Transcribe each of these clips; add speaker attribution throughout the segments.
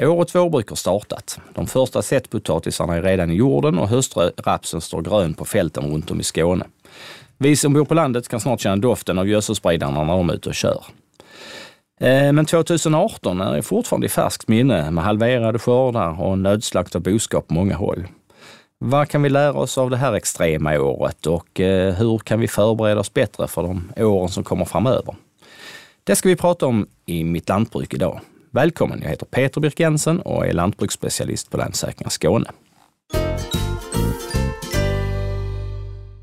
Speaker 1: Årets vårbruk har startat. De första sättpotatisarna är redan i jorden och höstrapsen står grön på fälten runt om i Skåne. Vi som bor på landet kan snart känna doften av gödselspridarna när de är ute och kör. Eh, men 2018 är fortfarande i färskt minne med halverade skördar och nödslakt av boskap på många håll. Vad kan vi lära oss av det här extrema året och eh, hur kan vi förbereda oss bättre för de åren som kommer framöver? Det ska vi prata om i Mitt Lantbruk idag. Välkommen, jag heter Peter Birk Jensen och är lantbruksspecialist på Länsförsäkringar Skåne.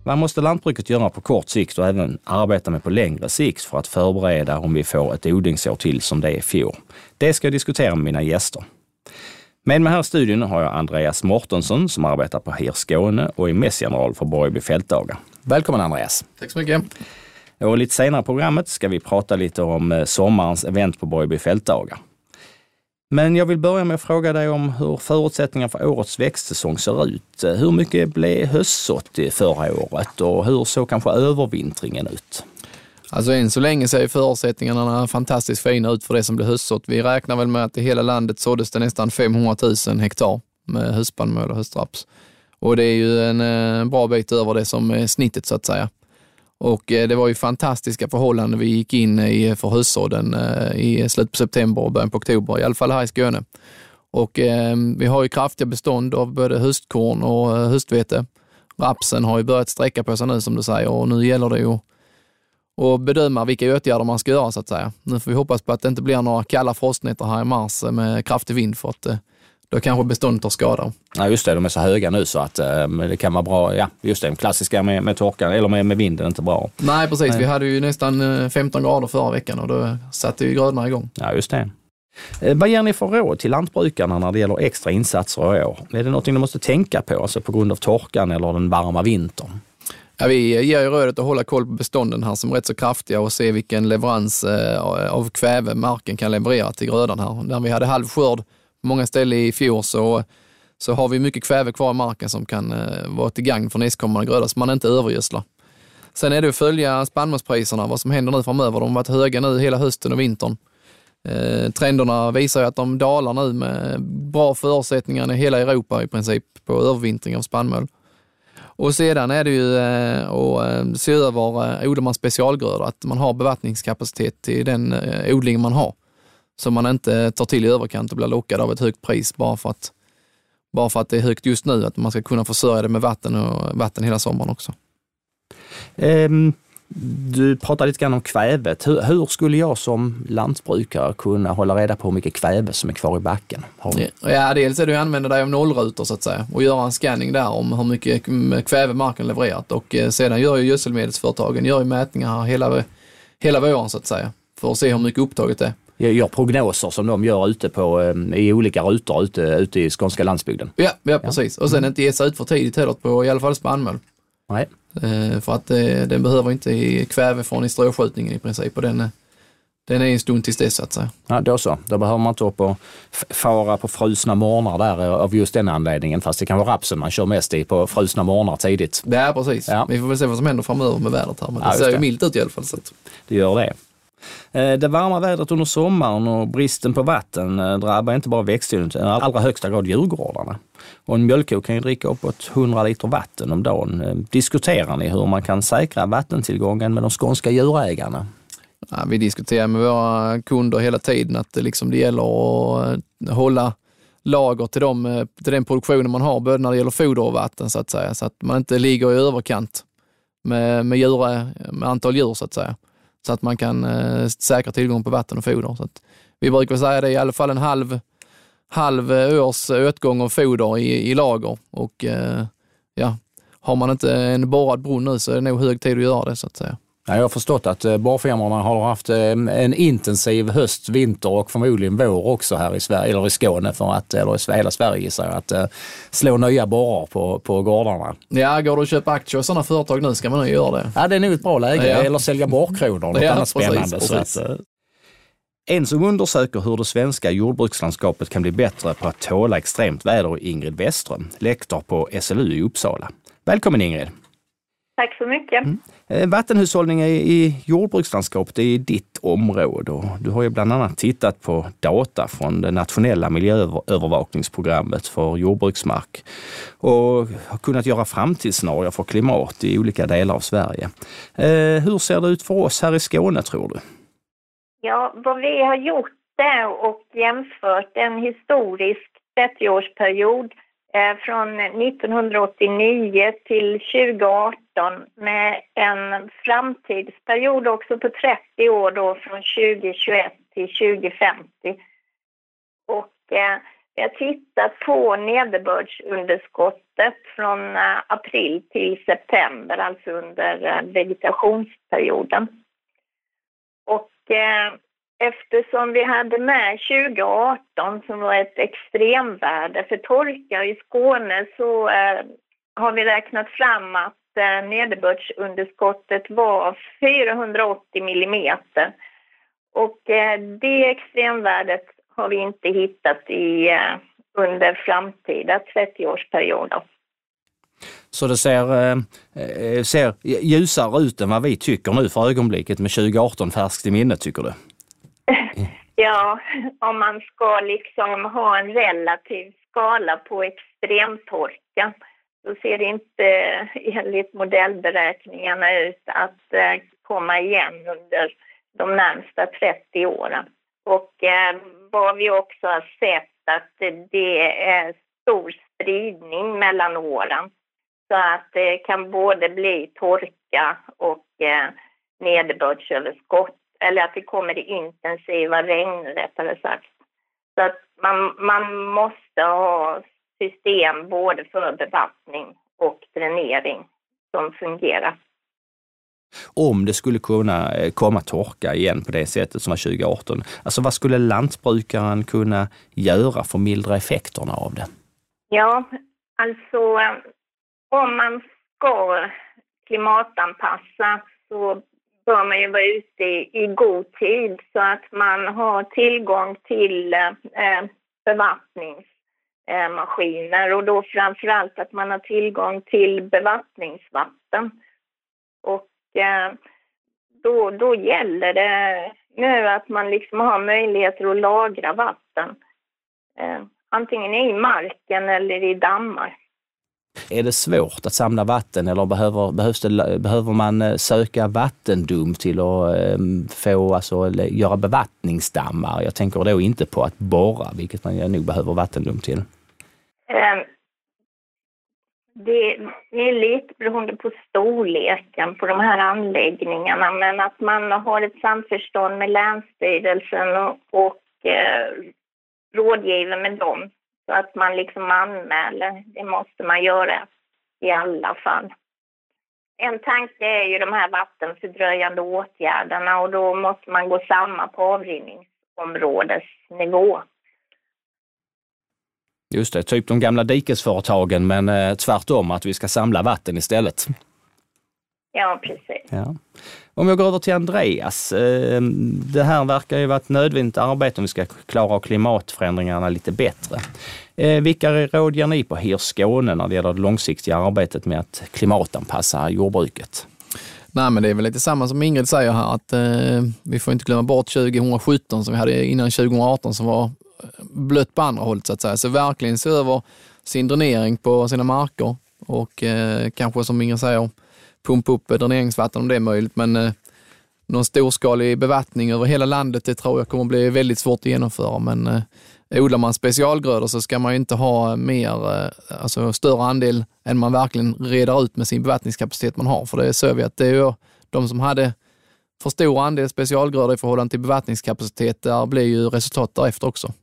Speaker 1: Vad måste lantbruket göra på kort sikt och även arbeta med på längre sikt för att förbereda om vi får ett odlingsår till som det är i fjol? Det ska jag diskutera med mina gäster. Med mig här i studion har jag Andreas Mortensson som arbetar på HIR Skåne och är mässgeneral för Borgby fältdagar. Välkommen Andreas!
Speaker 2: Tack så mycket!
Speaker 1: Och lite senare i programmet ska vi prata lite om eh, sommarens event på Borgby fältdagar. Men jag vill börja med att fråga dig om hur förutsättningarna för årets växtsäsong ser ut. Hur mycket blev höstsått förra året och hur såg kanske övervintringen ut?
Speaker 2: Alltså än så länge ser förutsättningarna fantastiskt fina ut för det som blir höstsått. Vi räknar väl med att i hela landet såddes det nästan 500 000 hektar med höstspannmål och höstraps. Och det är ju en eh, bra bit över det som är snittet så att säga. Och eh, det var ju fantastiska förhållanden vi gick in i för höstsådden eh, i slutet på september och början på oktober, i alla fall här i Skåne. Och eh, vi har ju kraftiga bestånd av både höstkorn och eh, höstvete. Rapsen har ju börjat sträcka på sig nu som du säger och nu gäller det ju att bedöma vilka åtgärder man ska göra så att säga. Nu får vi hoppas på att det inte blir några kalla frostnätter här i mars med kraftig vind för att då kanske beståndet tar skada.
Speaker 1: Ja just det, de är så höga nu så att eh, det kan vara bra. Ja, just det, klassiska med, med torkan eller med, med vinden är inte bra.
Speaker 2: Nej precis, Nej. vi hade ju nästan 15 eh, grader förra veckan och då satte ju grödorna igång.
Speaker 1: Ja just det. Eh, vad ger ni för råd till lantbrukarna när det gäller extra insatser i år? Är det någonting de måste tänka på, alltså på grund av torkan eller den varma vintern?
Speaker 2: Ja, vi ger ju rådet att hålla koll på bestånden här som är rätt så kraftiga och se vilken leverans av kväve marken kan leverera till grödan här. När vi hade halv skörd många ställen i fjol så, så har vi mycket kväve kvar i marken som kan eh, vara till gagn för nästkommande gröda, så man inte övergödslar. Sen är det att följa spannmålspriserna, vad som händer nu framöver. De har varit höga nu hela hösten och vintern. Eh, trenderna visar ju att de dalar nu med bra förutsättningar i hela Europa i princip på övervintring av spannmål. Och sedan är det ju eh, att eh, se över, eh, odlar man specialgrödor, att man har bevattningskapacitet till den eh, odling man har. Så man inte tar till i överkant och blir lockad av ett högt pris bara för att, bara för att det är högt just nu, att man ska kunna försörja det med vatten och vatten hela sommaren också.
Speaker 1: Um, du pratade lite grann om kvävet. Hur, hur, skulle jag som lantbrukare kunna hålla reda på hur mycket kväve som är kvar i backen?
Speaker 2: Har... Ja, dels är det att använda dig av nollrutor så att säga och göra en scanning där om hur mycket kväve marken levererat och eh, sedan gör ju gödselmedelsföretagen gör ju mätningar hela, hela våren så att säga för att se hur mycket upptaget är
Speaker 1: gör prognoser som de gör ute på, eh, i olika rutor ute, ute i skånska landsbygden.
Speaker 2: Ja, ja precis. Och sen mm. inte ge sig ut för tidigt heller på i alla fall spannmål.
Speaker 1: Nej.
Speaker 2: Eh, för att eh, den behöver inte kväve från i stråskjutningen i princip och den, den är en stund tills dess så att säga.
Speaker 1: Ja, då så. Då behöver man inte upp och fara på frusna morgnar där av just den anledningen. Fast det kan vara rapsen man kör mest i på frusna morgnar tidigt.
Speaker 2: Ja, precis. Ja. Vi får väl se vad som händer framöver med vädret här. Men det ja, ser ju milt ut i alla fall. Så.
Speaker 1: Det gör det. Eh, det varma vädret under sommaren och bristen på vatten eh, drabbar inte bara växtodlingen utan i allra högsta grad djurgårdarna. Och en mjölkko kan ju dricka uppåt 100 liter vatten om dagen. Eh, diskuterar ni hur man kan säkra vattentillgången med de skånska djurägarna?
Speaker 2: Ja, vi diskuterar med våra kunder hela tiden att det, liksom, det gäller att hålla lager till, dem, till den produktionen man har, både när det gäller foder och vatten så att säga, så att man inte ligger i överkant med, med, djur, med antal djur så att säga så att man kan eh, säkra tillgång på vatten och foder. Så vi brukar säga det är i alla fall en halv, halv eh, års åtgång av foder i, i lager och eh, ja, har man inte en borrad brunn nu så är det nog hög tid att göra det så att säga.
Speaker 1: Ja, jag har förstått att eh, borrfirmorna har haft eh, en intensiv höst, vinter och förmodligen vår också här i Sverige, eller i Skåne, för att, eller i hela Sverige gissar jag, att eh, slå nya borrar på, på gårdarna.
Speaker 2: Ja, går det att köpa aktier i sådana företag nu ska man nog göra det.
Speaker 1: Ja, det är nog ett bra läge. Ja. Eller sälja borrkronor, något ja, annat spännande. Precis, precis. att, en som undersöker hur det svenska jordbrukslandskapet kan bli bättre på att tåla extremt väder är Ingrid Westström, lektor på SLU i Uppsala. Välkommen Ingrid!
Speaker 3: Tack så mycket. Mm.
Speaker 1: Eh, vattenhushållning i jordbrukslandskapet är ditt område och du har ju bland annat tittat på data från det nationella miljöövervakningsprogrammet för jordbruksmark och har kunnat göra framtidsscenarier för klimat i olika delar av Sverige. Eh, hur ser det ut för oss här i Skåne tror du?
Speaker 3: Ja, vad vi har gjort där och jämfört en historisk 30-årsperiod eh, från 1989 till 2018 med en framtidsperiod också på 30 år då från 2021 till 2050. Och eh, vi har tittat på nederbördsunderskottet från eh, april till september, alltså under eh, vegetationsperioden. Och eh, Eftersom vi hade med 2018 som var ett extremvärde för torka i Skåne så eh, har vi räknat fram att eh, nederbördsunderskottet var 480 millimeter. Och eh, det extremvärdet har vi inte hittat i, eh, under framtida 30-årsperioder.
Speaker 1: Så det ser, ser ljusare ut än vad vi tycker nu för ögonblicket med 2018 färskt i minnet, tycker du?
Speaker 3: Ja, om man ska liksom ha en relativ skala på extremtorka så ser det inte eh, enligt modellberäkningarna ut att eh, komma igen under de närmsta 30 åren. Och eh, vad vi också har sett att det är stor spridning mellan åren. Så att det kan både bli torka och eh, nederbördsöverskott eller att det kommer intensiva regn rättare sagt. Så att man, man måste ha system både för bevattning och dränering som fungerar.
Speaker 1: Om det skulle kunna eh, komma torka igen på det sättet som var 2018, alltså vad skulle lantbrukaren kunna göra för att mildra effekterna av det?
Speaker 3: Ja, alltså eh, om man ska klimatanpassa så bör man ju vara ute i, i god tid så att man har tillgång till eh, bevattningsmaskiner eh, och då framför allt att man har tillgång till bevattningsvatten. Och eh, då, då gäller det nu att man liksom har möjligheter att lagra vatten. Eh, antingen i marken eller i dammar.
Speaker 1: Är det svårt att samla vatten eller behöver, behövs det, behöver man eh, söka vattendom till att ehm, få, alltså, göra bevattningsdammar? Jag tänker då inte på att borra, vilket man nog behöver vattendom till.
Speaker 3: Ehm, det är lite beroende på storleken på de här anläggningarna, men att man har ett samförstånd med Länsstyrelsen och, och eh, rådgiver med dem så att man liksom anmäler, det måste man göra i alla fall. En tanke är ju de här vattenfördröjande åtgärderna och då måste man gå samma på avrinningsområdesnivå.
Speaker 1: Just det, typ de gamla dikesföretagen men eh, tvärtom att vi ska samla vatten istället.
Speaker 3: Ja, precis.
Speaker 1: Ja. Om jag går över till Andreas. Eh, det här verkar ju vara ett nödvändigt arbete om vi ska klara klimatförändringarna lite bättre. Eh, vilka råd ger ni på HIR Skåne när det gäller det långsiktiga arbetet med att klimatanpassa jordbruket?
Speaker 2: Nej, men det är väl lite samma som Ingrid säger här, att eh, vi får inte glömma bort 2017 som vi hade innan 2018 som var blött på andra hållet så att säga. Så verkligen se över sin dränering på sina marker och eh, kanske som Ingrid säger, pumpa upp dräneringsvatten om det är möjligt. Men eh, någon storskalig bevattning över hela landet, det tror jag kommer bli väldigt svårt att genomföra. Men eh, odlar man specialgrödor så ska man ju inte ha mer, eh, alltså större andel än man verkligen reder ut med sin bevattningskapacitet man har. För det ser vi att det är ju de som hade för stor andel specialgrödor i förhållande till bevattningskapacitet, där blir ju resultat därefter också.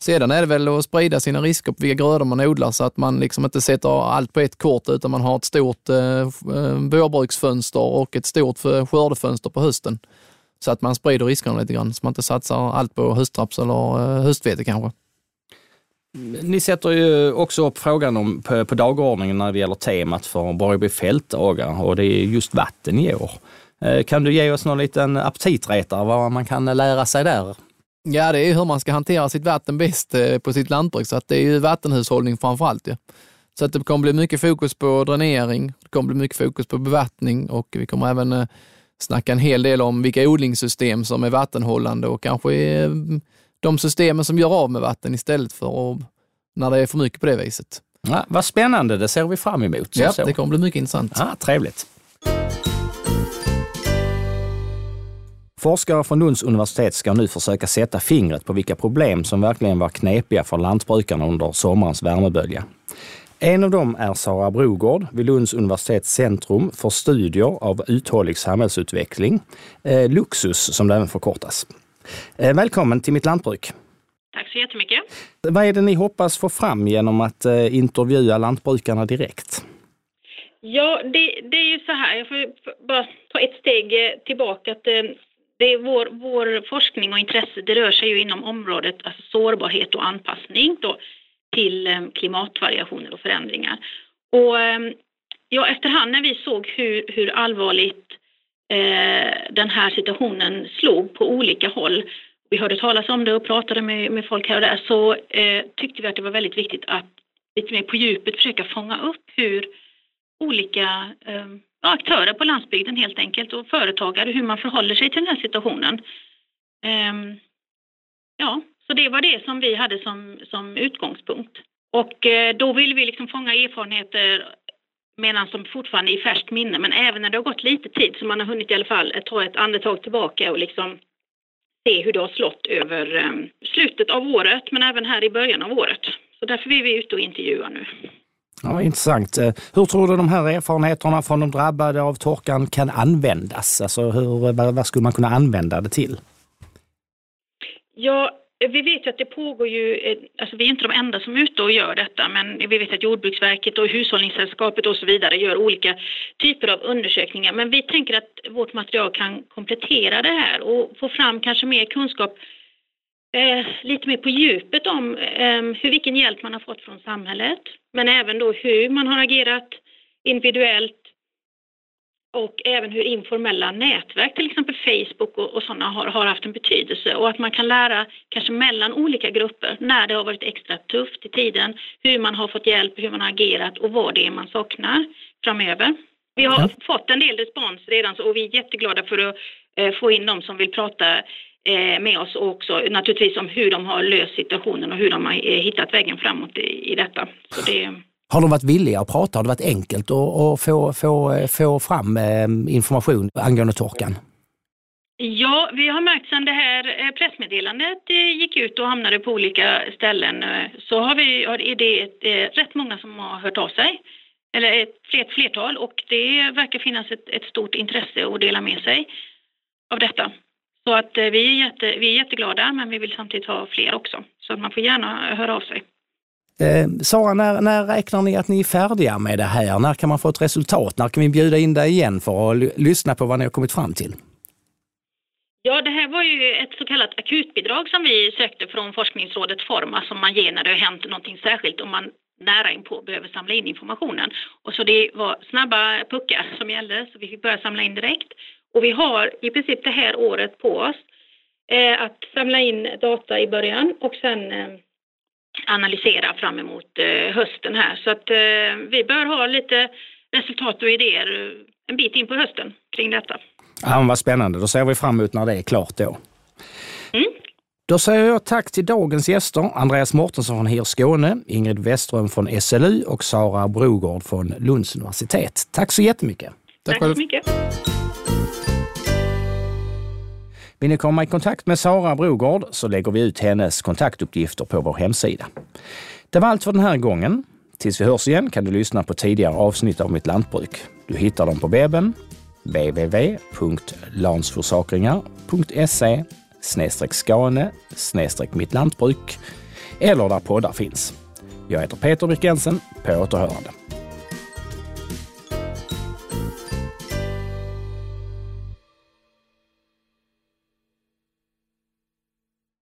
Speaker 2: Sedan är det väl att sprida sina risker på vilka grödor man odlar så att man liksom inte sätter allt på ett kort utan man har ett stort eh, eh vårbruksfönster och ett stort skördefönster på hösten. Så att man sprider riskerna lite grann, så man inte satsar allt på höstraps eller eh, höstvete kanske.
Speaker 1: Ni sätter ju också upp frågan om, på, på dagordningen när det gäller temat för Borgby fältdagar och det är just vatten i år. Eh, kan du ge oss någon liten aptitretare vad man kan lära sig där?
Speaker 2: Ja, det är hur man ska hantera sitt vatten bäst eh, på sitt lantbruk, så att det är ju vattenhushållning framför allt. Ja. Så att det kommer bli mycket fokus på dränering, det kommer bli mycket fokus på bevattning och vi kommer även eh, snacka en hel del om vilka odlingssystem som är vattenhållande och kanske eh, de systemen som gör av med vatten istället för att, när det är för mycket på det viset.
Speaker 1: Ja, vad spännande, det ser vi fram emot.
Speaker 2: Ja, så. det kommer bli mycket intressant.
Speaker 1: Ja, trevligt. Forskare från Lunds universitet ska nu försöka sätta fingret på vilka problem som verkligen var knepiga för lantbrukarna under sommarens värmebölja. En av dem är Sara Brogård vid Lunds universitets centrum för studier av uthållig samhällsutveckling, eh, Luxus som det även förkortas. Eh, välkommen till Mitt Lantbruk.
Speaker 4: Tack så jättemycket.
Speaker 1: Vad är det ni hoppas få fram genom att eh, intervjua lantbrukarna direkt?
Speaker 4: Ja, det, det, är ju så här, jag får bara ta ett steg eh, tillbaka. Att, eh, det är vår, vår forskning och intresse det rör sig ju inom området alltså sårbarhet och anpassning då, till eh, klimatvariationer och förändringar. Och eh, ja, efterhand när vi såg hur, hur allvarligt eh, den här situationen slog på olika håll, vi hörde talas om det och pratade med, med folk här och där, så eh, tyckte vi att det var väldigt viktigt att lite mer på djupet försöka fånga upp hur olika eh, aktörer på landsbygden helt enkelt och företagare, hur man förhåller sig till den här situationen. Ehm, ja, så det var det som vi hade som, som utgångspunkt. Och eh, då vill vi liksom fånga erfarenheter medan de fortfarande är i färskt minne, men även när det har gått lite tid så man har hunnit i alla fall ta ett andetag tillbaka och liksom se hur det har slått över eh, slutet av året, men även här i början av året. Så därför är vi ute och intervjuar nu.
Speaker 1: Ja, intressant. Eh, hur tror du de här erfarenheterna från de drabbade av torkan kan användas? Alltså hur, eh, vad skulle man kunna använda det till?
Speaker 4: Ja, eh, vi vet ju att det pågår ju, alltså vi är inte de enda som är ute och gör detta, men vi vet att Jordbruksverket och Hushållningssällskapet och så vidare gör olika typer av undersökningar. Men vi tänker att vårt material kan komplettera det här och få fram kanske mer kunskap eh, lite mer på djupet om eh, hur, vilken hjälp man har fått från samhället, men även då hur man har agerat individuellt och även hur informella nätverk, till exempel Facebook och, och sådana, har, har, haft en betydelse och att man kan lära kanske mellan olika grupper när det har varit extra tufft i tiden, hur man har fått hjälp, hur man har agerat och vad det är man saknar framöver. Vi har ja. fått en del respons redan och vi är jätteglada för att eh, få in de som vill prata med oss och också naturligtvis om hur de har löst situationen och hur de har eh, hittat vägen framåt i, i detta. Det,
Speaker 1: har de varit villiga att prata? Har det varit enkelt att, få, få, få fram eh, information angående torkan?
Speaker 4: Ja, vi har märkt sedan det här eh, pressmeddelandet eh, gick ut och hamnade på olika ställen så har vi, är det rätt många som har hört av sig. Eller ett flertal och det verkar finnas ett, ett stort intresse att dela med sig av detta. Så att vi är, jätte, vi är jätteglada men vi vill samtidigt ha fler också. Så man får gärna höra av sig.
Speaker 1: Eh, Sara, när, när räknar ni att ni är färdiga med det här? När kan man få ett resultat? När kan vi bjuda in dig igen för att lyssna på vad ni har kommit fram till?
Speaker 4: Ja, det här var ju ett så kallat akutbidrag som vi sökte från forskningsrådet Forma som man ger när det har hänt någonting särskilt om man nära inpå behöver samla in informationen. Och så det var snabba puckar som gällde så vi fick börja samla in direkt. Och vi har i princip det här året på oss eh, att samla in data i början och sen eh, analysera fram emot eh, hösten här. Så att eh, vi bör ha lite resultat och idéer eh, en bit in på hösten kring detta.
Speaker 1: Ja, vad spännande. Då ser vi fram emot när det är klart då. Mm. Då säger jag tack till dagens gäster, Andreas Mortensson från HIR Skåne, Ingrid Westström från SLU och Sara Brogård från Lunds universitet. Tack så jättemycket.
Speaker 4: Tack, tack så mycket.
Speaker 1: Vill ni komma i kontakt med Sara Brogård så lägger vi ut hennes kontaktuppgifter på vår hemsida. Det var allt för den här gången. Tills vi hörs igen kan du lyssna på tidigare avsnitt av Mitt Lantbruk. Du hittar dem på webben www.lansforsakringar.se skane mittlantbruk eller där poddar finns. Jag heter Peter Birkensen. På återhörande.